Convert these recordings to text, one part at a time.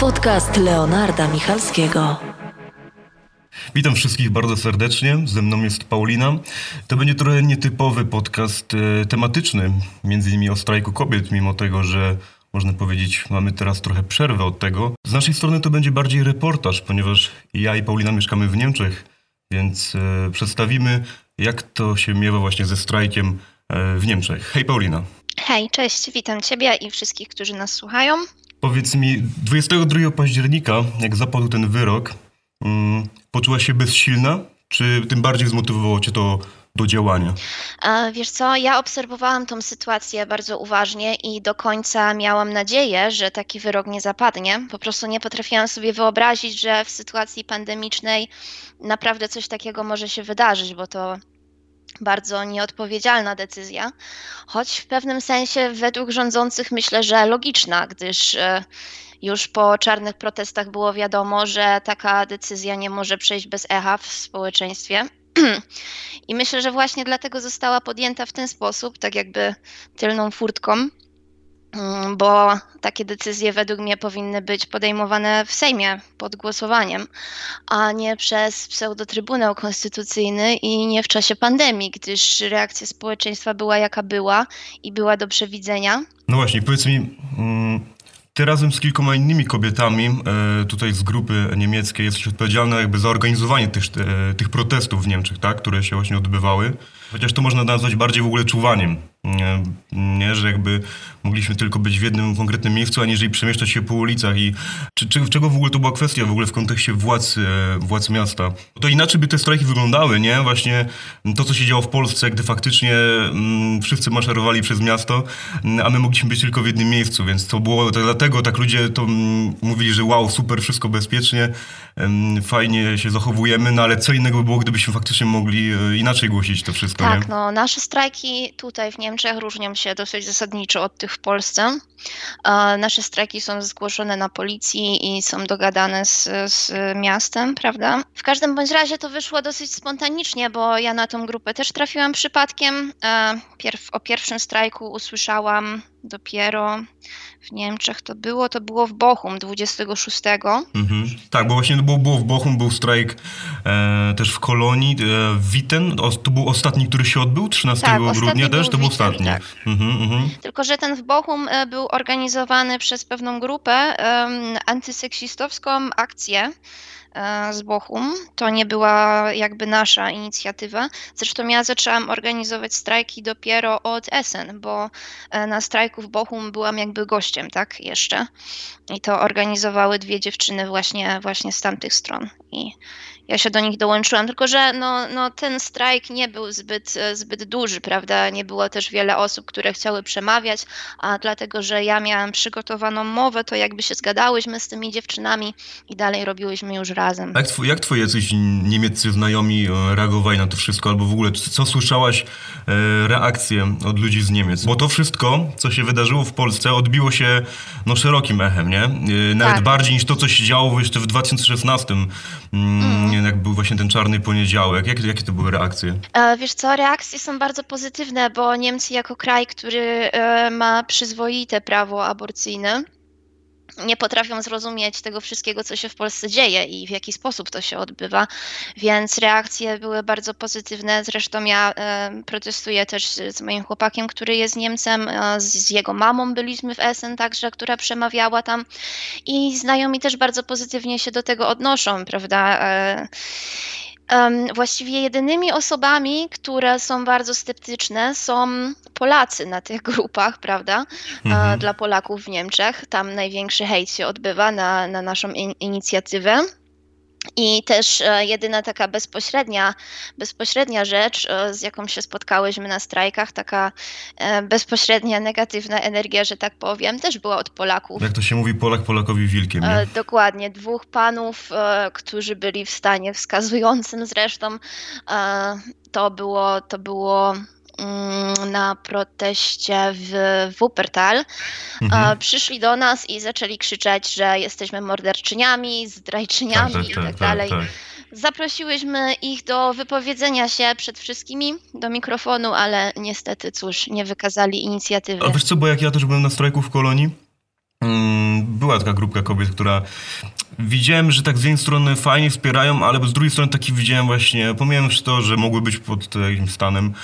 Podcast Leonarda Michalskiego. Witam wszystkich bardzo serdecznie. Ze mną jest Paulina. To będzie trochę nietypowy podcast e, tematyczny, między innymi o strajku kobiet, mimo tego, że można powiedzieć, mamy teraz trochę przerwę od tego. Z naszej strony to będzie bardziej reportaż, ponieważ ja i Paulina mieszkamy w Niemczech, więc e, przedstawimy, jak to się miewa właśnie ze strajkiem e, w Niemczech. Hej Paulina. Hej, cześć, witam Ciebie i wszystkich, którzy nas słuchają. Powiedz mi, 22 października, jak zapadł ten wyrok, mm, poczułaś się bezsilna, czy tym bardziej zmotywowało Cię to do działania? E, Wiesz co, ja obserwowałam tą sytuację bardzo uważnie i do końca miałam nadzieję, że taki wyrok nie zapadnie. Po prostu nie potrafiłam sobie wyobrazić, że w sytuacji pandemicznej naprawdę coś takiego może się wydarzyć, bo to bardzo nieodpowiedzialna decyzja, choć w pewnym sensie według rządzących myślę, że logiczna, gdyż e, już po czarnych protestach było wiadomo, że taka decyzja nie może przejść bez echa w społeczeństwie. I myślę, że właśnie dlatego została podjęta w ten sposób, tak jakby tylną furtką, bo takie decyzje według mnie powinny być podejmowane w Sejmie pod głosowaniem, a nie przez pseudotrybunał konstytucyjny i nie w czasie pandemii, gdyż reakcja społeczeństwa była jaka była i była do przewidzenia. No właśnie, powiedz mi, mm, ty razem z kilkoma innymi kobietami e, tutaj z grupy niemieckiej jesteś odpowiedzialna jakby za organizowanie tych, e, tych protestów w Niemczech, tak, które się właśnie odbywały. Chociaż to można nazwać bardziej w ogóle czuwaniem. Nie, że jakby mogliśmy tylko być w jednym konkretnym miejscu, aniżeli przemieszczać się po ulicach i czy, czy, czego w ogóle to była kwestia w ogóle w kontekście władz, e, władz miasta. To inaczej by te strajki wyglądały, nie? Właśnie to, co się działo w Polsce, gdy faktycznie mm, wszyscy maszerowali przez miasto, mm, a my mogliśmy być tylko w jednym miejscu, więc to było to dlatego tak ludzie to mm, mówili, że wow, super, wszystko bezpiecznie, fajnie się zachowujemy, no ale co innego by było, gdybyśmy faktycznie mogli e, inaczej głosić to wszystko, Tak, nie? no nasze strajki tutaj w Niemczech różnią się dosyć zasadniczo od tych w Polsce. Nasze strajki są zgłoszone na policji i są dogadane z, z miastem, prawda? W każdym bądź razie to wyszło dosyć spontanicznie, bo ja na tą grupę też trafiłam przypadkiem. E, Pierw, o pierwszym strajku usłyszałam dopiero w Niemczech to było, to było w Bochum 26. Mhm. Tak, bo właśnie było, było w Bochum, był strajk e, też w Kolonii, e, w Witten, to był ostatni, który się odbył, 13 Tak, grudnia też, to był ostatni. tak. Mhm, mhm. Tylko, że ten w Bochum e, był organizowany przez pewną grupę antyseksistowską akcję z Bochum. To nie była jakby nasza inicjatywa. Zresztą ja zaczęłam organizować strajki dopiero od Essen, bo e, na strajku w Bochum byłam jakby gościem, tak, jeszcze. I to organizowały dwie dziewczyny właśnie, właśnie z tamtych stron. I ja się do nich dołączyłam, tylko że no, no, ten strajk nie był zbyt, e, zbyt duży, prawda? Nie było też wiele osób, które chciały przemawiać, a dlatego, że ja miałam przygotowaną mowę, to jakby się zgadałyśmy z tymi dziewczynami i dalej robiłyśmy już. Jak, tw- jak twoi jacyś niemieccy znajomi e, reagowali na to wszystko, albo w ogóle co słyszałaś e, reakcje od ludzi z Niemiec? Bo to wszystko, co się wydarzyło w Polsce, odbiło się no, szerokim echem, nie? E, nawet Tak. bardziej niż to, co się działo jeszcze w 2016, mm, jak był właśnie ten czarny poniedziałek. Jak, jakie to były reakcje? E, Wiesz co, reakcje są bardzo pozytywne, bo Niemcy jako kraj, który e, ma przyzwoite prawo aborcyjne, nie potrafią zrozumieć tego wszystkiego, co się w Polsce dzieje i w jaki sposób to się odbywa, więc reakcje były bardzo pozytywne. Zresztą ja e, protestuję też z moim chłopakiem, który jest Niemcem, z z jego mamą byliśmy w Essen także, która przemawiała tam i znajomi też bardzo pozytywnie się do tego odnoszą, prawda? E, Właściwie jedynymi osobami, które są bardzo sceptyczne, są Polacy na tych grupach, prawda? E, Mhm. Dla Polaków w Niemczech. Tam największy hejt się odbywa na, na naszą in, inicjatywę. I też e, jedyna taka bezpośrednia, bezpośrednia rzecz, e, z jaką się spotkałyśmy na strajkach, taka e, bezpośrednia negatywna energia, że tak powiem, też była od Polaków. Jak to się mówi, Polak Polakowi wilkiem, nie? Dokładnie, dwóch panów, którzy byli w stanie wskazującym zresztą. To było, to było na proteście w Wuppertal. Mhm. Przyszli do nas i zaczęli krzyczeć, że jesteśmy morderczyniami, zdrajczyniami Tak, tak, i tak, tak tak, dalej. tak. Zaprosiłyśmy ich do wypowiedzenia się przed wszystkimi do mikrofonu, ale niestety, cóż, nie wykazali inicjatywy. A wiesz co, bo jak ja też byłem na strajku w Kolonii, mm, była taka grupka kobiet, która widziałem, że tak z jednej strony fajnie wspierają, ale z drugiej strony taki widziałem właśnie, pomijając to, że mogły być pod jakimś stanem,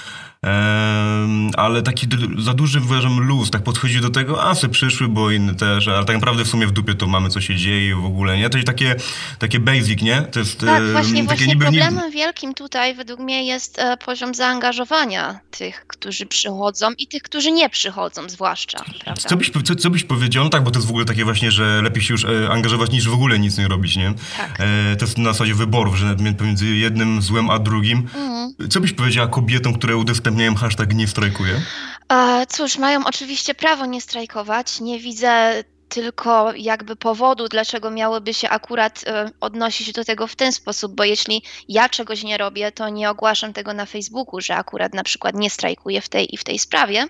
ale taki za duży, uważam, luz, tak podchodzi do tego, a se przyszły, bo inne też, ale tak naprawdę w sumie w dupie to mamy, co się dzieje w ogóle, nie? To jest takie, takie basic, nie? To jest tak, właśnie, właśnie niby, problemem wielkim tutaj według mnie jest e, poziom zaangażowania tych, którzy przychodzą i tych, którzy nie przychodzą zwłaszcza, prawda? Co byś, co, co byś powiedział, no tak, bo to jest w ogóle takie właśnie, że lepiej się już e, angażować niż w ogóle nic nie robić, nie? Tak. E, to jest na zasadzie wyborów, że pomiędzy jednym złem a drugim. Mhm. Co byś powiedziała kobietom, które udostępniają udostępniają hashtag nie strajkuję? E, cóż, mają oczywiście prawo nie strajkować. Nie widzę tylko jakby powodu, dlaczego miałyby się akurat e, odnosić do tego w ten sposób, bo jeśli ja czegoś nie robię, to nie ogłaszam tego na Facebooku, że akurat na przykład nie strajkuję w tej i w tej sprawie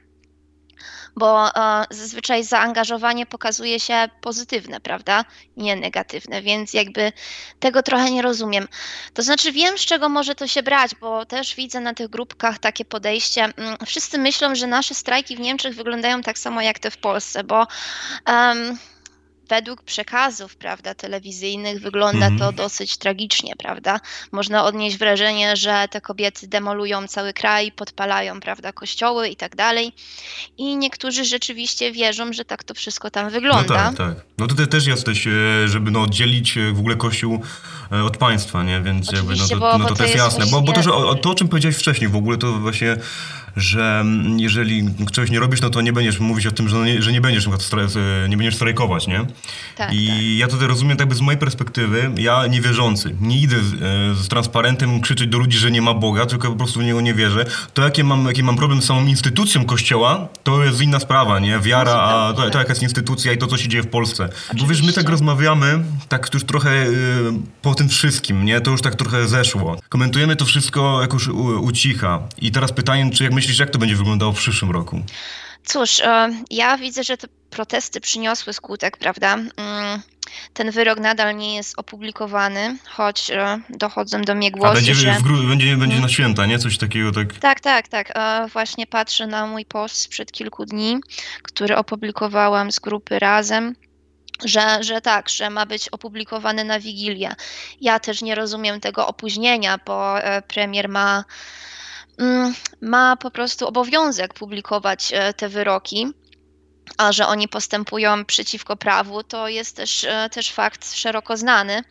bo e, zazwyczaj zaangażowanie pokazuje się pozytywne, prawda? Nie negatywne, więc jakby tego trochę nie rozumiem. To znaczy wiem, z czego może to się brać, bo też widzę na tych grupkach takie podejście. Mm, wszyscy myślą, że nasze strajki w Niemczech wyglądają tak samo jak te w Polsce, bo um, według przekazów, prawda, telewizyjnych wygląda to mhm. dosyć tragicznie, prawda? Można odnieść wrażenie, że te kobiety demolują cały kraj, podpalają, prawda, kościoły i tak dalej. I niektórzy rzeczywiście wierzą, że tak to wszystko tam wygląda. No tak, tak. No tutaj też jesteś, żeby no, oddzielić e, w ogóle kościół e, od państwa, nie? Więc jakby, no, to, bo, no, to, to jest jasne. Właśnie... Bo, bo to, że, o, to, o czym powiedziałeś wcześniej w ogóle, to właśnie że jeżeli czegoś nie robisz, no to nie będziesz mówić o tym, że, nie, że nie będziesz nie będziesz strajkować, nie? Tak, I tak. ja to rozumiem tak by z mojej perspektywy, ja niewierzący, nie idę z, e, z, transparentem krzyczeć do ludzi, że nie ma Boga, tylko po prostu w Niego nie wierzę. To jakie mam, jaki mam problem z samą instytucją Kościoła, to jest inna sprawa, nie? Wiara, a to, to jaka jest instytucja i to, co się dzieje w Polsce. Oczywiście. Bo wiesz, my tak rozmawiamy, tak już trochę y, po tym wszystkim, nie? To już tak trochę zeszło. Komentujemy to wszystko jakoś u, ucicha. I teraz pytanie, czy jak myślisz, jak to będzie wyglądało w przyszłym roku? Cóż, e, ja widzę, że te protesty przyniosły skutek, prawda? Mm, ten wyrok nadal nie jest opublikowany, choć e, dochodzą do mnie głosy, A będzie, że... w, będzie, będzie na święta, nie? Coś takiego, tak? Tak, tak, tak. E, właśnie patrzę na mój post sprzed kilku dni, który opublikowałam z grupy Razem że, że tak, że ma być opublikowany na Wigilię. Ja też nie rozumiem tego opóźnienia, bo premier ma ma po prostu obowiązek publikować e, te wyroki a że oni postępują przeciwko prawu, to jest też, e, też fakt szeroko znany.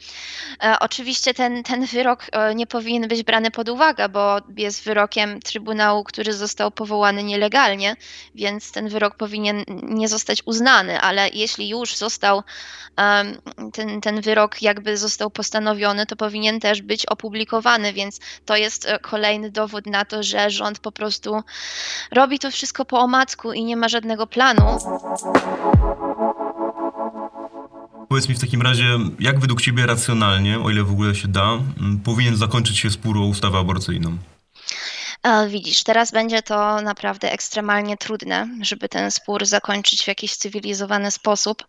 E, oczywiście ten, ten wyrok e, nie powinien być brany pod uwagę, bo jest wyrokiem Trybunału, który został powołany nielegalnie, więc ten wyrok powinien nie zostać uznany, ale jeśli już został ten, ten wyrok jakby został postanowiony, to powinien też być opublikowany, więc to jest kolejny dowód na to, że rząd po prostu robi to wszystko po omacku i nie ma żadnego planu. Powiedz mi w takim razie, jak według Ciebie racjonalnie, o ile w ogóle się da, powinien zakończyć się spór o ustawę aborcyjną? Widzisz, teraz będzie to naprawdę ekstremalnie trudne, żeby ten spór zakończyć w jakiś cywilizowany sposób.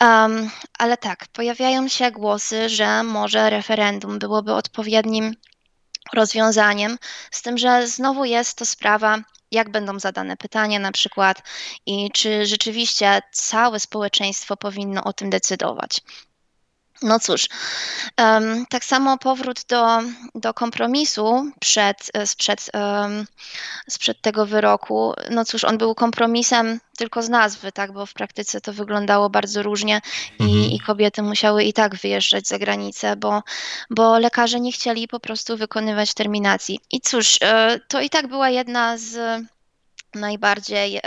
Um, ale tak, pojawiają się głosy, że może referendum byłoby odpowiednim rozwiązaniem, z tym, że znowu jest to sprawa jak będą zadane pytania na przykład i czy rzeczywiście całe społeczeństwo powinno o tym decydować. No cóż, um, tak samo powrót do, do kompromisu przed, sprzed, um, sprzed tego wyroku. No cóż, on był kompromisem tylko z nazwy, tak, bo w praktyce to wyglądało bardzo różnie i, mhm. i kobiety musiały i tak wyjeżdżać za granicę, bo, bo lekarze nie chcieli po prostu wykonywać terminacji. I cóż, e, to i tak była jedna z najbardziej, e,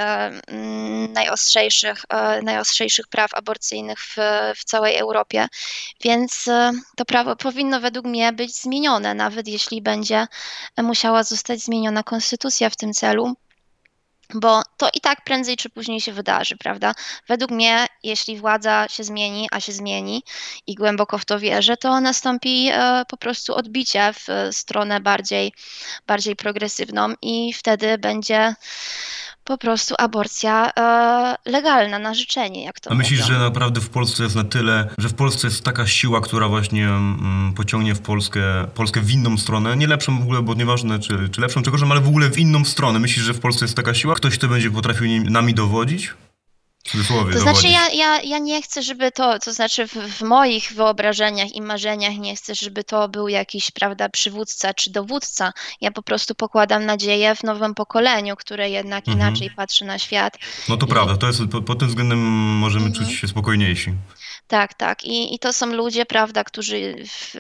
mm, najostrzejszych, e, najostrzejszych praw aborcyjnych w, w całej Europie. Więc e, to prawo powinno według mnie być zmienione, nawet jeśli będzie musiała zostać zmieniona konstytucja w tym celu bo to i tak prędzej czy później się wydarzy, prawda? Według mnie, jeśli władza się zmieni, a się zmieni i głęboko w to wierzę, to nastąpi po prostu odbicie w stronę bardziej, bardziej progresywną i wtedy będzie po prostu aborcja e, legalna na życzenie, jak to A myślisz, mówią. że naprawdę w Polsce jest na tyle, że w Polsce jest taka siła, która właśnie mm, pociągnie w Polskę, Polskę w inną stronę, nie lepszą w ogóle, bo nieważne czy, czy lepszą, czy gorszą, ale w ogóle w inną stronę. Myślisz, że w Polsce jest taka siła? Ktoś, kto będzie potrafił nami dowodzić? Cudzysłowie To znaczy, ja, ja, ja nie chcę, żeby to, to znaczy w, w moich wyobrażeniach i marzeniach nie chcę, żeby to był jakiś, prawda, przywódca czy dowódca. Ja po prostu pokładam nadzieję w nowym pokoleniu, które jednak Mhm. inaczej patrzy na świat. No to I- prawda, to jest, pod, pod tym względem możemy Mhm. czuć się spokojniejsi. Tak, tak. I, i to są ludzie, prawda, którzy w,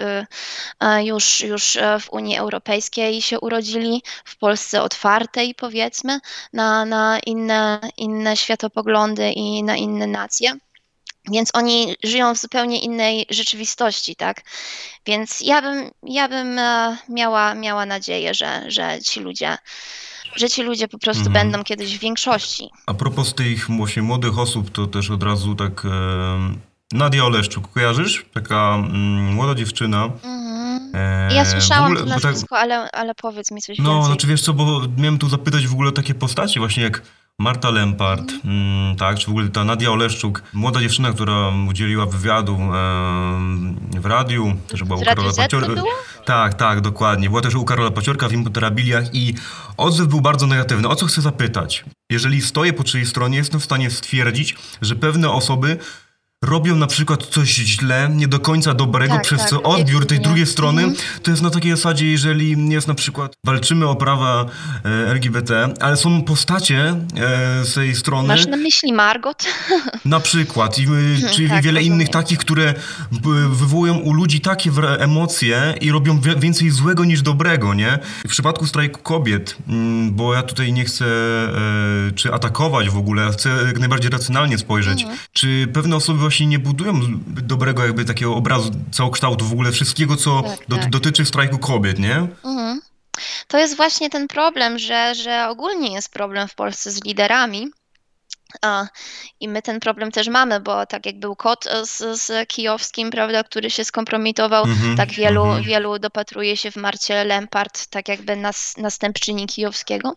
e, już, już e, w Unii Europejskiej się urodzili, w Polsce otwartej, powiedzmy, na, na inne, inne światopoglądy i na inne nacje. Więc oni żyją w zupełnie innej rzeczywistości, tak? Więc ja bym, ja bym e, miała, miała nadzieję, że, że ci ludzie, że ci ludzie po prostu Mhm. będą kiedyś w większości. A propos tych właśnie młodych osób, to też od razu tak... E, Nadia Oleszczuk, kojarzysz? Taka mm, młoda dziewczyna. Mhm. E, Ja w słyszałam ogóle- to tak- nazwisko, ale, ale powiedz mi coś No, więcej. znaczy wiesz co, bo miałem tu zapytać w ogóle takie postacie właśnie jak Marta Lempart, Mhm. mm, tak, czy w ogóle ta Nadia Oleszczuk, młoda dziewczyna, która udzieliła wywiadu em, w radiu, też była W u Karola Paciorka. Tak, tak, dokładnie. Była też u Karola Paciorka w Impoterabiliach i odzew był bardzo negatywny. O co chcę zapytać? Jeżeli stoję po czyjej stronie, jestem w stanie stwierdzić, że pewne osoby robią na przykład coś źle, nie do końca dobrego, Tak, przez tak, co odbiór tej drugiej strony Mhm. to jest na takiej zasadzie, jeżeli jest na przykład walczymy o prawa e, LGBT, ale są postacie e, z tej strony, Masz na myśli Margot? na przykład, i, y, czy tak, wiele innych takich, które wywołują u ludzi takie emocje i robią więcej złego niż dobrego, nie? W przypadku strajku kobiet, mm, bo ja tutaj nie chcę e, czy atakować w ogóle, chcę jak najbardziej racjonalnie spojrzeć, Mhm. czy pewne osoby właśnie nie budują dobrego jakby takiego obrazu całokształtu w ogóle wszystkiego, co Tak, do, tak. dotyczy strajku kobiet, nie? Mhm. To jest właśnie ten problem, że, że ogólnie jest problem w Polsce z liderami. I my ten problem też mamy, bo tak jak był kot e, z, z Kijowskim, prawda, który się skompromitował, Mhm, tak wielu, mhm. wielu dopatruje się w Marcie Lempart, tak jakby nas, następczyni Kijowskiego.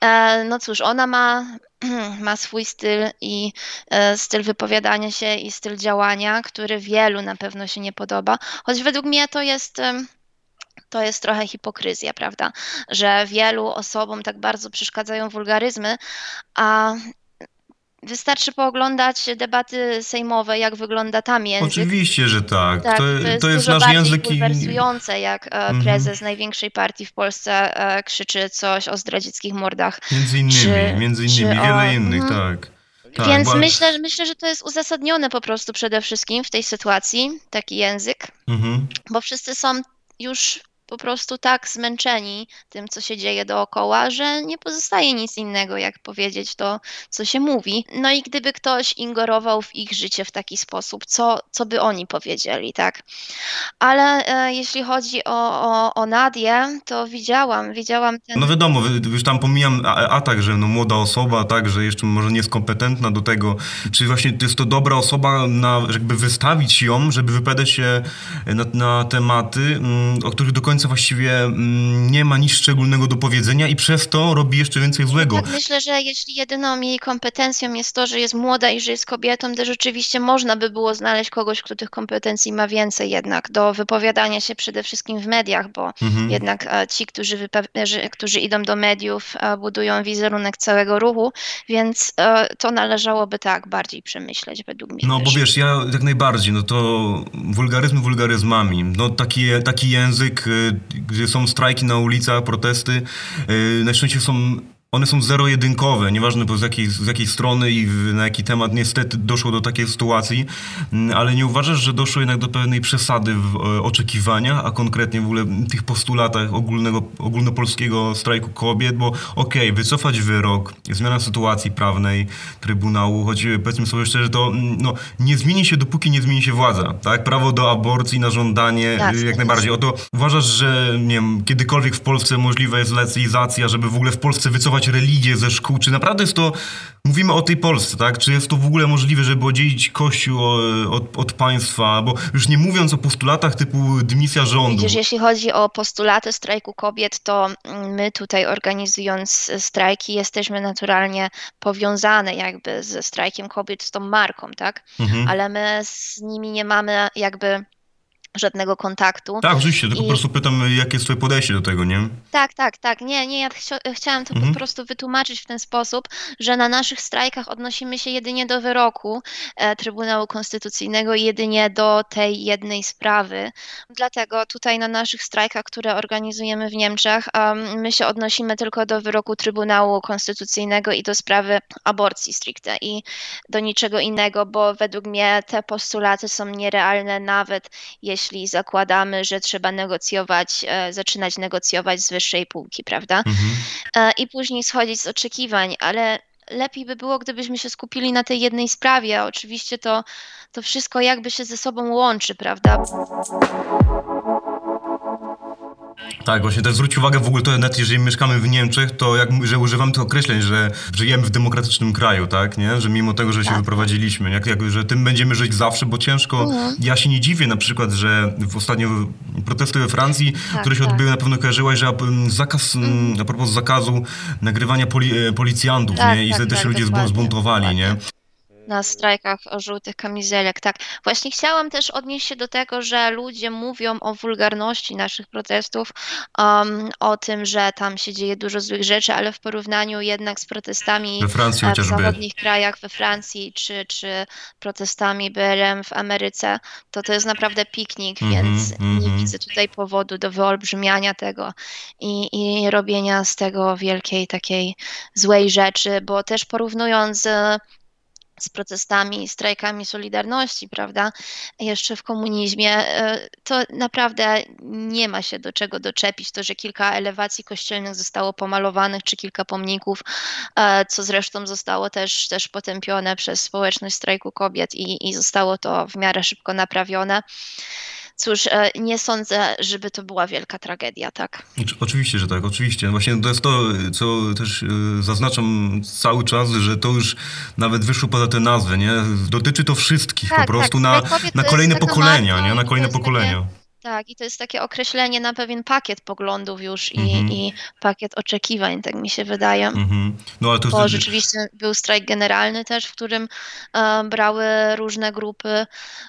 E, no cóż, ona ma, ma swój styl i e, styl wypowiadania się i styl działania, który wielu na pewno się nie podoba, choć według mnie to jest... to jest trochę hipokryzja, prawda? Że wielu osobom tak bardzo przeszkadzają wulgaryzmy, a wystarczy pooglądać debaty sejmowe, jak wygląda tam język. Oczywiście, że tak. Tak, to, to jest, to jest dużo nasz bardziej język bulwersujące, jak e, Mhm. prezes największej partii w Polsce e, krzyczy coś o zdradzieckich mordach. Między innymi, Czy- między innymi, o- wiele innych, mhm. tak. tak. Więc bo- myślę, myślę, że to jest uzasadnione po prostu przede wszystkim w tej sytuacji, taki język, Mhm. bo wszyscy są już po prostu tak zmęczeni tym, co się dzieje dookoła, że nie pozostaje nic innego, jak powiedzieć to, co się mówi. No i gdyby ktoś ingerował w ich życie w taki sposób, co, co by oni powiedzieli, tak? Ale e, jeśli chodzi o, o, o Nadię, to widziałam, widziałam ten... No wiadomo, już tam pomijam atak, że no młoda osoba, tak, że jeszcze może nie jest kompetentna do tego, czy właśnie jest to dobra osoba, na, jakby wystawić ją, żeby wypowiadać się na, na tematy, mm, o których do końca właściwie mm, nie ma nic szczególnego do powiedzenia i przez to robi jeszcze więcej złego. Tak, myślę, że jeśli jedyną jej kompetencją jest to, że jest młoda i że jest kobietą, to rzeczywiście można by było znaleźć kogoś, kto tych kompetencji ma więcej jednak do wypowiadania się przede wszystkim w mediach, bo Mhm. jednak e, ci, którzy, którzy idą do mediów, e, budują wizerunek całego ruchu, więc e, to należałoby tak bardziej przemyśleć według mnie. No bo też. wiesz, ja jak najbardziej, no to wulgaryzmy wulgaryzmami. No taki, taki język, y, gdzie są strajki na ulicach, protesty, y, najczęściej są, one są zero-jedynkowe, nieważne z jakiej, z jakiej strony i na jaki temat niestety doszło do takiej sytuacji, Mm, ale nie uważasz, że doszło jednak do pewnej przesady w e, oczekiwaniach, a konkretnie w ogóle tych postulatach ogólnego, ogólnopolskiego strajku kobiet, bo okej, wycofać wyrok, zmiana sytuacji prawnej Trybunału, choć e, powiedzmy sobie szczerze, to mm, no, nie zmieni się, dopóki nie zmieni się władza, tak? Prawo do aborcji na żądanie, Jasne, y, jak jasne. najbardziej. Oto uważasz, że nie wiem, kiedykolwiek w Polsce możliwa jest laicyizacja, żeby w ogóle w Polsce wycofać religię ze szkół? Czy naprawdę jest to, mówimy o tej Polsce, tak? Czy jest to w ogóle możliwe, żeby oddzielić Kościół od, od państwa? Bo już nie mówiąc o postulatach typu dymisja rządu. Widzisz, jeśli chodzi o postulaty strajku kobiet, to my tutaj organizując strajki jesteśmy naturalnie powiązane jakby ze strajkiem kobiet, z tą marką, tak? Mhm. Ale my z nimi nie mamy jakby żadnego kontaktu. Tak, oczywiście, tylko I- po prostu pytam, jakie jest twoje podejście do tego, nie? Tak, tak, tak. Nie, nie, ja chciałam to Mhm. po prostu wytłumaczyć w ten sposób, że na naszych strajkach odnosimy się jedynie do wyroku e, Trybunału Konstytucyjnego, jedynie do tej jednej sprawy. Dlatego tutaj na naszych strajkach, które organizujemy w Niemczech, em, my się odnosimy tylko do wyroku Trybunału Konstytucyjnego i do sprawy aborcji stricte i do niczego innego, bo według mnie te postulaty są nierealne, nawet jeśli zakładamy, że trzeba negocjować, e, zaczynać negocjować z wyższej półki, prawda? Mhm. E, I później schodzić z oczekiwań, ale lepiej by było, gdybyśmy się skupili na tej jednej sprawie. a Oczywiście to, to wszystko jakby się ze sobą łączy, prawda? Tak, właśnie też zwróć uwagę w ogóle to nawet jeżeli mieszkamy w Niemczech, to jak że używamy tych określeń, że żyjemy w demokratycznym kraju, tak, nie? Że mimo tego, że się Tak. wyprowadziliśmy, jak, jak, że tym będziemy żyć zawsze, bo ciężko. Mhm. Ja się nie dziwię na przykład, że w ostatnio protesty we Francji, Tak, które się tak. odbyły, na pewno kojarzyłaś, że mm, zakaz, mm, a propos zakazu nagrywania poli, e, policjantów, Tak, nie? I tak, wtedy też tak, ludzie dokładnie, zbuntowali, nie? Na strajkach o żółtych kamizelek, tak. Właśnie chciałam też odnieść się do tego, że ludzie mówią o wulgarności naszych protestów, um, o tym, że tam się dzieje dużo złych rzeczy, ale w porównaniu jednak z protestami We Francji w zachodnich krajach, we Francji, czy, czy protestami BLM w Ameryce, to to jest naprawdę piknik, Mhm, więc nie mhm. widzę tutaj powodu do wyolbrzymiania tego i, i robienia z tego wielkiej takiej złej rzeczy, bo też porównując e, z protestami, strajkami Solidarności, prawda, jeszcze w komunizmie, e, to naprawdę nie ma się do czego doczepić. To, że kilka elewacji kościelnych zostało pomalowanych, czy kilka pomników, e, co zresztą zostało też, też potępione przez społeczność strajku kobiet i, i zostało to w miarę szybko naprawione. Cóż, e, nie sądzę, żeby to była wielka tragedia, tak? Oczy- Oczywiście, że tak, oczywiście. Właśnie to jest to, co też y, zaznaczam cały czas, że to już nawet wyszło poza te nazwy, nie? Dotyczy to wszystkich Tak, po prostu tak. na, na jest kolejne pokolenia, nie? Na kolejne pokolenia. Tak, i to jest takie określenie na pewien pakiet poglądów już i, Mhm. i pakiet oczekiwań, tak mi się wydaje. Mhm. No ale to Bo rzeczywiście był strajk generalny też, w którym e, brały różne grupy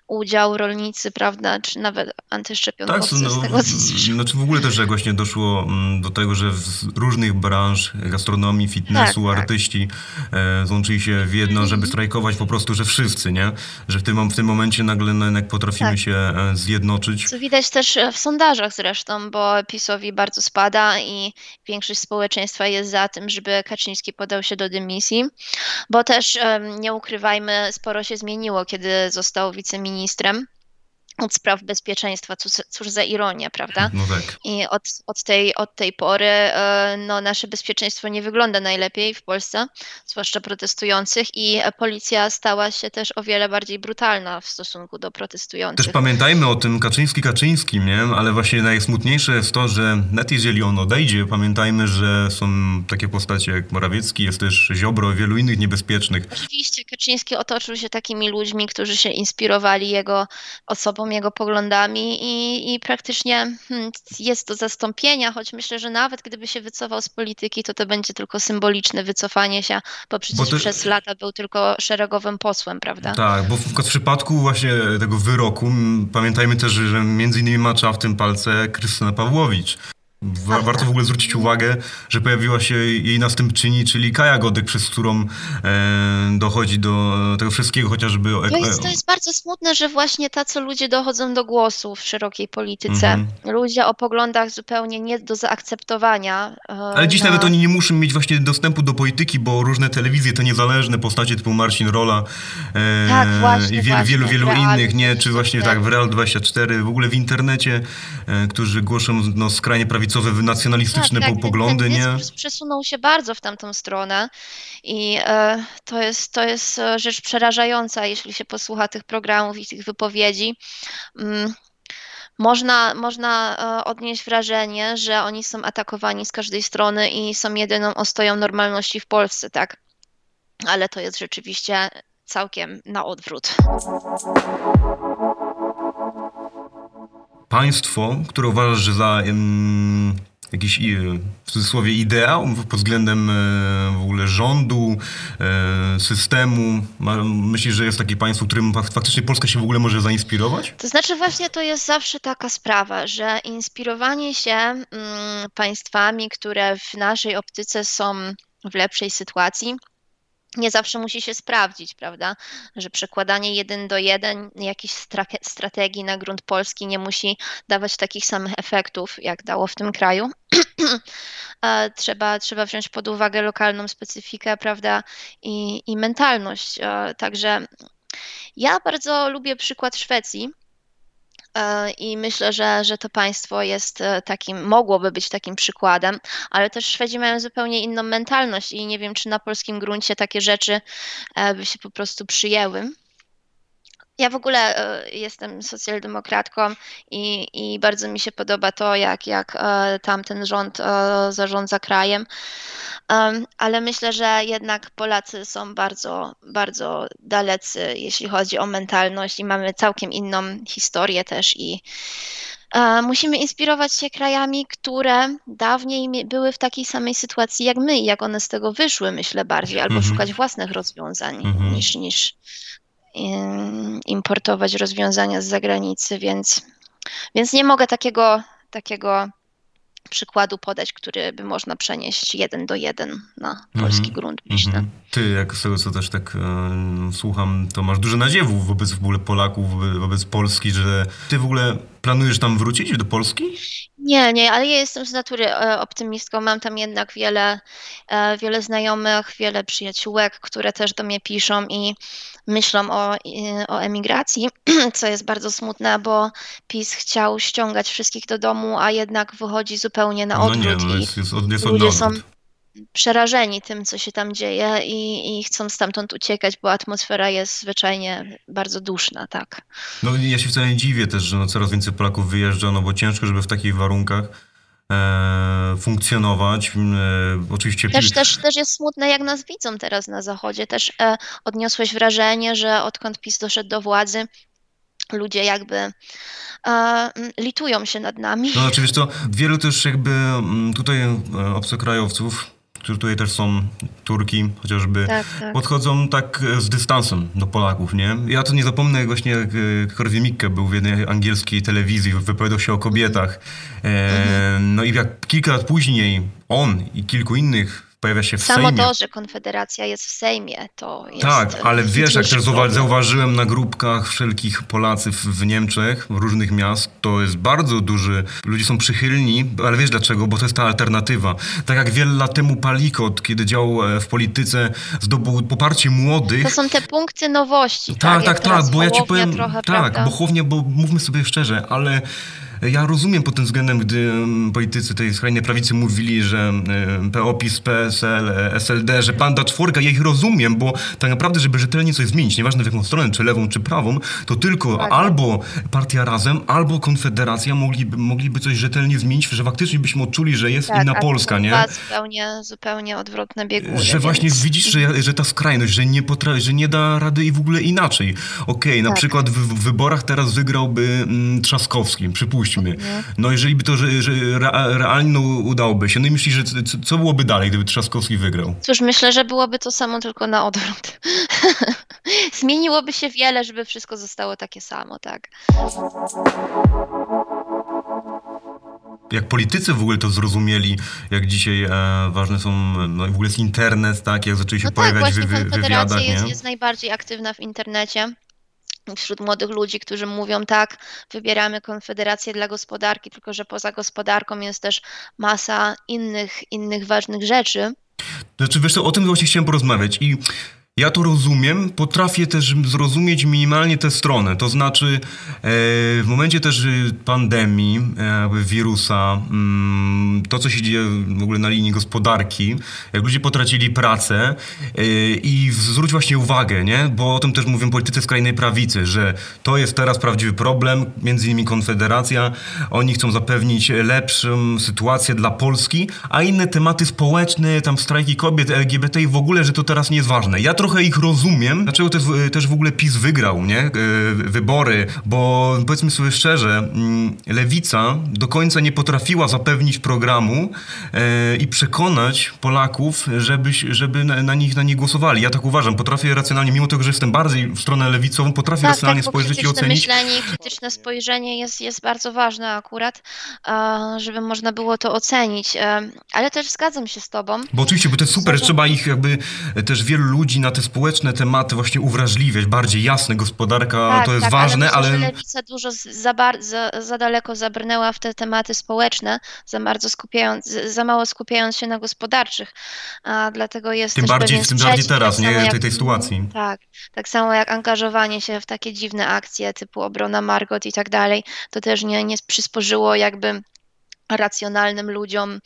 udział, rolnicy, prawda, czy nawet Tak, antyszczepionkowcy, no, z tego co znaczy w ogóle też jak właśnie doszło mm, do tego, że z różnych branż, gastronomii, fitnessu, Tak, tak. artyści e, złączyli się w jedno, żeby strajkować po prostu, że wszyscy, nie? Że w tym, w tym momencie nagle no, jednak potrafimy Tak. się e, zjednoczyć. Co widać też e, w sondażach zresztą, bo PiSowi bardzo spada i większość społeczeństwa jest za tym, żeby Kaczyński podał się do dymisji, bo też nie ukrywajmy, sporo się zmieniło, kiedy został wiceministrem od spraw bezpieczeństwa. Cóż, cóż za ironia, prawda? No tak. I od, od, tej, od tej pory e, no, nasze bezpieczeństwo nie wygląda najlepiej w Polsce, zwłaszcza protestujących, i policja stała się też o wiele bardziej brutalna w stosunku do protestujących. Też pamiętajmy o tym Kaczyński Kaczyńskim, nie? Ale właśnie najsmutniejsze jest to, że nawet jeżeli on odejdzie, pamiętajmy, że są takie postacie jak Morawiecki, jest też Ziobro i wielu innych niebezpiecznych. Oczywiście Kaczyński otoczył się takimi ludźmi, którzy się inspirowali jego osobą, jego poglądami i, i praktycznie hmm, jest do zastąpienia, choć myślę, że nawet gdyby się wycofał z polityki, to to będzie tylko symboliczne wycofanie się, bo przecież to- przez lata był tylko szeregowym posłem, prawda? Tak, bo w, w przypadku właśnie tego wyroku pamiętajmy też, że między innymi macza w tym palce Krystyna Pawłowicz. Wa- warto w ogóle zwrócić uwagę, że pojawiła się jej następczyni, czyli Kaja Godek, przez którą e, dochodzi do tego wszystkiego, chociażby... To jest, to jest bardzo smutne, że właśnie tacy ludzie dochodzą do głosu w szerokiej polityce. Mhm. Ludzie o poglądach zupełnie nie do zaakceptowania. e, Ale dziś na- nawet oni nie muszą mieć właśnie dostępu do polityki, bo różne telewizje, te niezależne postacie typu Marcin Rola e, Tak, właśnie, i wielu, właśnie, wielu, wielu w Realu innych, nie? Czy właśnie 24. tak, w Real 24, w ogóle w internecie, e, którzy głoszą no, skrajnie prawicowe, nacjonalistyczne tak, po- tak, poglądy, nie? przesunął się bardzo w tamtą stronę i e, to, jest, to jest e, rzecz przerażająca, jeśli się posłucha tych programów i tych wypowiedzi. Mm, Można, można e, odnieść wrażenie, że oni są atakowani z każdej strony i są jedyną ostoją normalności w Polsce, tak? Ale to jest rzeczywiście całkiem na odwrót. Państwo, które uważasz, że za em, jakiś w cudzysłowie ideał pod względem w ogóle rządu, systemu? Myślisz, że jest takie państwo, którym faktycznie Polska się w ogóle może zainspirować? To znaczy właśnie to jest zawsze taka sprawa, że inspirowanie się mm, państwami, które w naszej optyce są w lepszej sytuacji, nie zawsze musi się sprawdzić, prawda? Że przekładanie jeden do jeden jakiejś strategii na grunt polski nie musi dawać takich samych efektów, jak dało w tym kraju. trzeba, trzeba wziąć pod uwagę lokalną specyfikę, prawda? I, i mentalność. Także ja bardzo lubię przykład Szwecji E, I myślę, że, że to państwo jest e, takim, mogłoby być takim przykładem, ale też Szwedzi mają zupełnie inną mentalność i nie wiem, czy na polskim gruncie takie rzeczy e, by się po prostu przyjęły. Ja w ogóle jestem socjaldemokratką i, i bardzo mi się podoba to, jak, jak tamten rząd zarządza krajem ale myślę, że jednak Polacy są bardzo, bardzo dalecy, jeśli chodzi o mentalność i mamy całkiem inną historię też i e, musimy inspirować się krajami, które dawniej były w takiej samej sytuacji jak my i jak one z tego wyszły, myślę bardziej, albo mhm. szukać własnych rozwiązań mhm. niż, niż importować rozwiązania z zagranicy, więc, więc nie mogę takiego, takiego przykładu podać, który by można przenieść jeden do jeden na polski mm -hmm. grunt, myślę. Mm -hmm. Ty, jak z tego co też tak e, słucham, to masz duże nadziewów wobec w ogóle Polaków, wobec, wobec Polski, że ty w ogóle planujesz tam wrócić do Polski? Nie, nie, ale ja jestem z natury e, optymistką. Mam tam jednak wiele, e, wiele znajomych, wiele przyjaciółek, które też do mnie piszą i myślą o, o emigracji, co jest bardzo smutne, bo PiS chciał ściągać wszystkich do domu, a jednak wychodzi zupełnie na odwrót. No nie, no jest, jest, jest ludzie są przerażeni tym, co się tam dzieje i, i, chcą stamtąd uciekać, bo atmosfera jest zwyczajnie bardzo duszna, tak. No ja się wcale nie dziwię też, że no coraz więcej Polaków wyjeżdża, no bo ciężko, żeby w takich warunkach funkcjonować. E, oczywiście... Też, też, też jest smutne, jak nas widzą teraz na Zachodzie. Też e, odniosłeś wrażenie, że odkąd PiS doszedł do władzy, ludzie jakby e, litują się nad nami. No oczywiście to wielu też jakby tutaj e, obcokrajowców którzy tutaj też są Turki, chociażby, tak, tak. podchodzą tak e, z dystansem do Polaków, nie? Ja to nie zapomnę, jak właśnie e, Korwin Mikke był w jednej angielskiej telewizji, wypowiadał się o kobietach. E, mhm. No i jak kilka lat później on i kilku innych pojawia się w Samo Sejmie. to, że Konfederacja jest w Sejmie, to jest... Tak, ale wiesz, jak też zauważyłem na grupkach wszelkich Polacy w Niemczech, w różnych miast, to jest bardzo duży... Ludzie są przychylni, ale wiesz dlaczego? Bo to jest ta alternatywa. Tak jak wiele lat temu Palikot, kiedy działał e, w polityce, zdobył poparcie młodych. To są te punkty nowości. Tak, tak, tak, tak bo ja ci powiem... Trochę, tak, prawda? bo chłownie, bo mówmy sobie szczerze, ale ja rozumiem pod tym względem, gdy politycy tej skrajnej prawicy mówili, że mm, PO, PiS, PSL, SLD, że panda czwórka, ja ich rozumiem, bo tak naprawdę, żeby rzetelnie coś zmienić, nieważne w jaką stronę, czy lewą, czy prawą, to tylko tak. albo partia Razem, albo Konfederacja mogliby, mogliby coś rzetelnie zmienić, że faktycznie byśmy odczuli, że jest tak, inna Polska, nie? zupełnie, zupełnie odwrotne bieguny. Że właśnie więc... widzisz, że, że ta skrajność, że nie potrafi, że nie da rady i w ogóle inaczej. Okej, okay, na tak. przykład w, w, wyborach teraz wygrałby mm, Trzaskowski, przypuśćmy, no jeżeli by to że, że realnie udałoby się, no i myślisz, że co, co byłoby dalej, gdyby Trzaskowski wygrał? Cóż, myślę, że byłoby to samo, tylko na odwrót. Zmieniłoby się wiele, żeby wszystko zostało takie samo, tak. jak politycy w ogóle to zrozumieli, jak dzisiaj e, ważne są, no w ogóle jest internet, tak, jak zaczęli się no pojawiać tak, właśnie wy, wywiadach, jest, nie? jest najbardziej aktywna w internecie wśród młodych ludzi, którzy mówią tak, wybieramy Konfederację dla gospodarki, tylko że poza gospodarką jest też masa innych, innych ważnych rzeczy. Znaczy, wiesz o tym właśnie chciałem porozmawiać i ja to rozumiem, potrafię też zrozumieć minimalnie tę stronę. To znaczy, e, w momencie też pandemii, e, wirusa, mm, to co się dzieje w ogóle na linii gospodarki, jak ludzie potracili pracę e, i zwróć właśnie uwagę, nie? bo o tym też mówią politycy skrajnej prawicy, że to jest teraz prawdziwy problem, między innymi Konfederacja, oni chcą zapewnić lepszą sytuację dla Polski, a inne tematy społeczne, tam strajki kobiet, LGBT i w ogóle, że to teraz nie jest ważne. Ja to trochę ich rozumiem, dlaczego też, też w ogóle PiS wygrał, nie? E, wybory, bo powiedzmy sobie szczerze, mm, lewica do końca nie potrafiła zapewnić programu e, i przekonać Polaków, żeby, żeby na, na, nich, na nich głosowali. Ja tak uważam, potrafię racjonalnie, mimo tego, że jestem bardziej w stronę lewicową, potrafię tak, racjonalnie tak, spojrzeć i ocenić. myślenie i krytyczne spojrzenie jest, jest bardzo ważne akurat, żeby można było to ocenić. Ale też zgadzam się z tobą. Bo oczywiście, bo to jest super, trzeba ich jakby też wielu ludzi na te społeczne tematy właśnie uwrażliwiać, bardziej jasne, gospodarka tak, to jest tak, ważne, ale... ale... lewica dużo za, bar... za, za, daleko zabrnęła w te tematy społeczne, za bardzo skupiając, za mało skupiając się na gospodarczych, a dlatego jest Tym bardziej, tym bardziej teraz, tak nie, jak, tej, tej sytuacji. Tak, tak samo jak angażowanie się w takie dziwne akcje typu obrona Margot i tak dalej, to też nie, nie przysporzyło jakby racjonalnym ludziom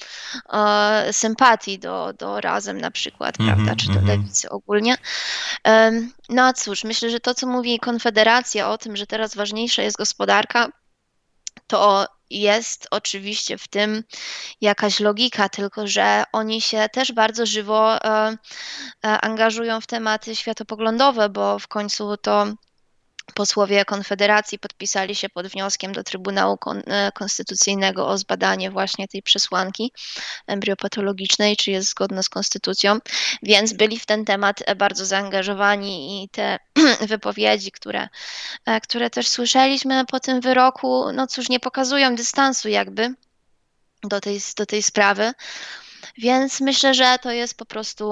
e, sympatii do, do razem na przykład, mm -hmm, prawda, czy do mm -hmm. lewicy ogólnie. E, no a cóż, myślę, że to, co mówi Konfederacja o tym, że teraz ważniejsza jest gospodarka, to jest oczywiście w tym jakaś logika, tylko że oni się też bardzo żywo e, e angażują w tematy światopoglądowe, bo w końcu to Posłowie Konfederacji podpisali się pod wnioskiem do Trybunału e, Konstytucyjnego o zbadanie właśnie tej przesłanki embriopatologicznej, czy jest zgodna z konstytucją, więc byli w ten temat bardzo zaangażowani i te wypowiedzi, które, e, które też słyszeliśmy po tym wyroku, no cóż, nie pokazują dystansu jakby do tej, do tej sprawy. Więc myślę, że to jest po prostu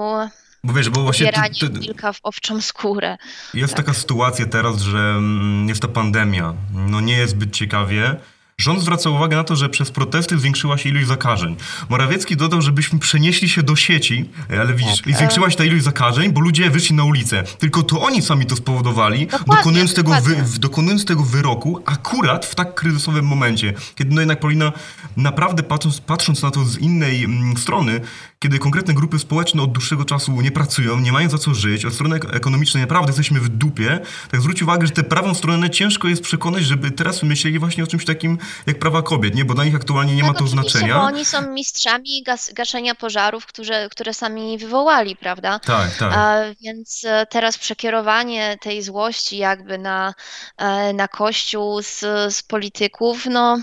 bo wiesz, bo właśnie... Ty, wilka w owczą skórę. Jest tak. taka sytuacja teraz, że mm, jest ta pandemia. No nie jest zbyt ciekawie. Rząd zwraca uwagę na to, że przez protesty zwiększyła się ilość zakażeń. Morawiecki dodał, żebyśmy przenieśli się do sieci, ale widzisz, tak. zwiększyła się ta ilość zakażeń, bo ludzie wyszli na ulicę. Tylko to oni sami to spowodowali, dokładnie, dokonując, tego wy, dokonując tego wyroku akurat w tak kryzysowym momencie. Kiedy no jednak Paulina, naprawdę patrząc, patrząc na to z innej mm, strony, kiedy konkretne grupy społeczne od dłuższego czasu nie pracują, nie mają za co żyć, od strony ekonomicznej naprawdę jesteśmy w dupie, tak zwróć uwagę, że tę prawą stronę ciężko jest przekonać, żeby teraz myśleli właśnie o czymś takim jak prawa kobiet, nie? Bo dla nich aktualnie nie tak, ma to znaczenia. Bo oni są mistrzami gas, gaszenia pożarów, które, które sami wywołali, prawda? Tak, tak. A, więc e, teraz przekierowanie tej złości jakby na, e, na kościół z, z polityków, no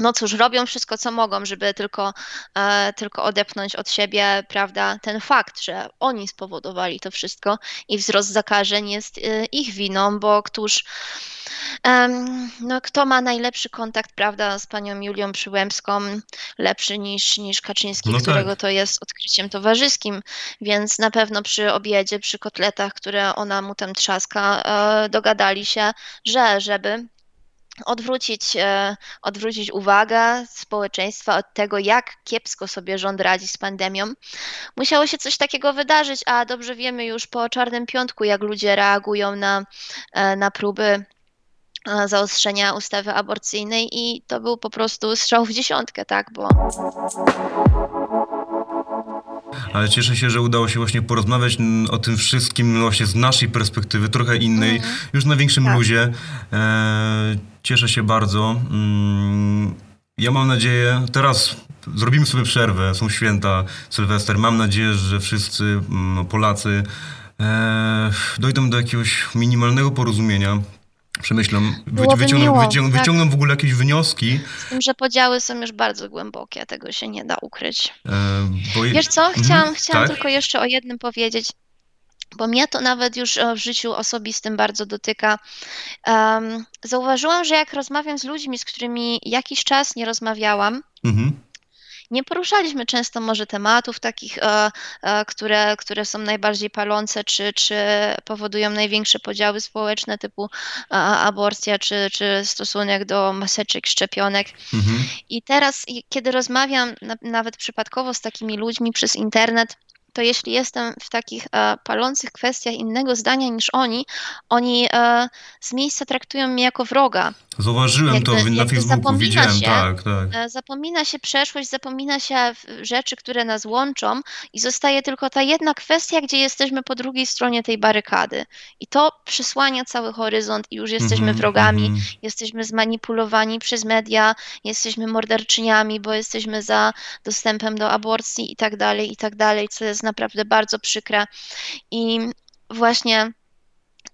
no cóż, robią wszystko, co mogą, żeby tylko, e, tylko odepchnąć od siebie, prawda, ten fakt, że oni spowodowali to wszystko i wzrost zakażeń jest e, ich winą, bo któż, e, no kto ma najlepszy kontakt, prawda, z panią Julią Przyłębską, lepszy niż, niż Kaczyński, no tak. którego to jest odkryciem towarzyskim, więc na pewno przy obiedzie, przy kotletach, które ona mu tam trzaska, e, dogadali się, że żeby odwrócić, e, odwrócić uwagę społeczeństwa od tego, jak kiepsko sobie rząd radzi z pandemią. Musiało się coś takiego wydarzyć, a dobrze wiemy już po Czarnym Piątku, jak ludzie reagują na, e, na próby e, zaostrzenia ustawy aborcyjnej i to był po prostu strzał w dziesiątkę, tak, bo ale cieszę się, że udało się właśnie porozmawiać o tym wszystkim właśnie z naszej perspektywy, trochę innej, mm. już na większym tak. luzie. E, cieszę się bardzo. Mm, ja mam nadzieję, teraz zrobimy sobie przerwę, są święta, Sylwester. Mam nadzieję, że wszyscy mm, Polacy e, dojdą do jakiegoś minimalnego porozumienia, przemyślą, wyciągną, miło, wyciągną, tak. wyciągną w ogóle jakieś wnioski. Z tym, że podziały są już bardzo głębokie, tego się nie da ukryć. E, bo... Wiesz co, mhm, chciałam, chciałam tak? tylko jeszcze o jednym powiedzieć, bo mnie to nawet już w życiu osobistym bardzo dotyka. Um, zauważyłam, że jak rozmawiam z ludźmi, z którymi jakiś czas nie rozmawiałam, mhm nie poruszaliśmy często może tematów takich, e, e, które, które są najbardziej palące, czy, czy powodują największe podziały społeczne, typu e, aborcja, czy, czy stosunek do maseczek, szczepionek. Mhm. I teraz, kiedy rozmawiam nawet przypadkowo z takimi ludźmi przez internet, to jeśli jestem w takich e, palących kwestiach innego zdania niż oni, oni e, z miejsca traktują mnie jako wroga. Zauważyłem to na Facebooku, widziałem, się, tak, tak. E, zapomina się przeszłość, zapomina się rzeczy, które nas łączą i zostaje tylko ta jedna kwestia, gdzie jesteśmy po drugiej stronie tej barykady. I to przysłania cały horyzont i już jesteśmy mm -hmm, wrogami, mm -hmm. jesteśmy zmanipulowani przez media, jesteśmy morderczyniami, bo jesteśmy za dostępem do aborcji i tak dalej, i tak dalej, co jest naprawdę bardzo przykre. I właśnie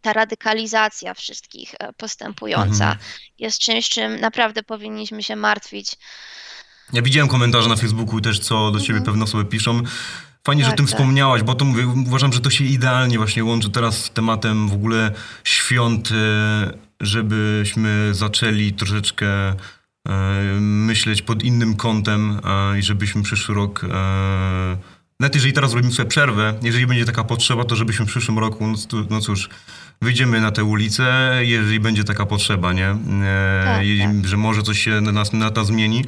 ta radykalizacja wszystkich e, postępująca Mhm. jest czymś, czym naprawdę powinniśmy się martwić. Ja widziałem komentarze na Facebooku też, co do ciebie pewne osoby piszą. Fajnie, że o Tak, tym tak. wspomniałaś, bo to mówię, uważam, że to się idealnie właśnie łączy teraz z tematem w ogóle świąt, e, żebyśmy zaczęli troszeczkę e, myśleć pod innym kątem i żebyśmy przyszły rok, nawet jeżeli teraz robimy sobie przerwę, jeżeli będzie taka potrzeba, to żebyśmy w przyszłym roku, no, no cóż, wyjdziemy na tę ulicę, jeżeli będzie taka potrzeba, nie? E, Tak, i- Że może coś się na nas na to zmieni,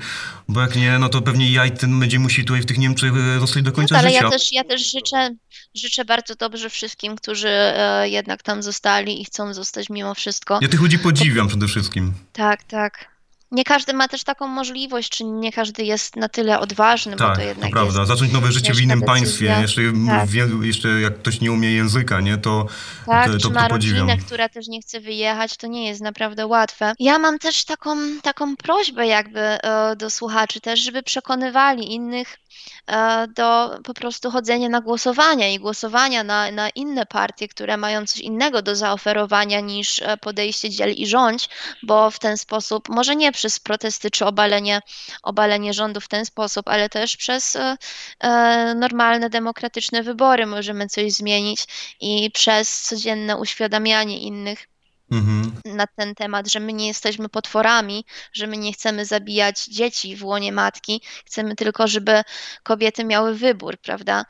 bo jak nie, no to pewnie jaj ten będzie musi tutaj w tych Niemczech e, zostać do końca No, ale życia. ja też, ja też życzę, życzę bardzo dobrze wszystkim, którzy e, jednak tam zostali i chcą zostać mimo wszystko. Ja tych ludzi podziwiam przede wszystkim. Tak, tak. Nie każdy ma też taką możliwość, czy nie każdy jest na tyle odważny, bo Tak, to to, jednak prawda. jest Zacząć nowe życie w innym decyzja. państwie, jeszcze, Tak. wie, jeszcze jak ktoś nie umie języka, nie, to, Tak, to, czy to, ma to rodzinę, która też nie chce wyjechać, to nie jest naprawdę łatwe. Ja mam też taką, taką prośbę jakby e, do słuchaczy też, żeby przekonywali innych e, do po prostu chodzenia na głosowania i głosowania na, na inne partie, które mają coś innego do zaoferowania niż e, podejście dziel i rządź, bo w ten sposób, może nie przez protesty czy obalenie, obalenie rządu w ten sposób, ale też przez e, e, normalne, demokratyczne wybory możemy coś zmienić i przez codzienne uświadamianie innych Mhm. na ten temat, że my nie jesteśmy potworami, że my nie chcemy zabijać dzieci w łonie matki, chcemy tylko, żeby kobiety miały wybór, prawda?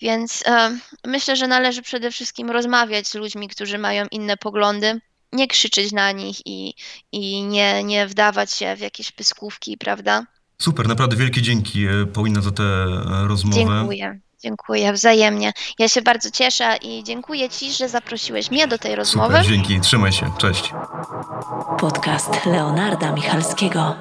Więc e, myślę, że należy przede wszystkim rozmawiać z ludźmi, którzy mają inne poglądy. Nie krzyczeć na nich i, i nie, nie wdawać się w jakieś pyskówki, prawda? Super, naprawdę wielkie dzięki e, Paulina za tę e, rozmowę. Dziękuję. Dziękuję wzajemnie. Ja się bardzo cieszę i dziękuję Ci, że zaprosiłeś mnie do tej rozmowy. Super, dzięki, trzymaj się, cześć. Podcast Leonarda Michalskiego.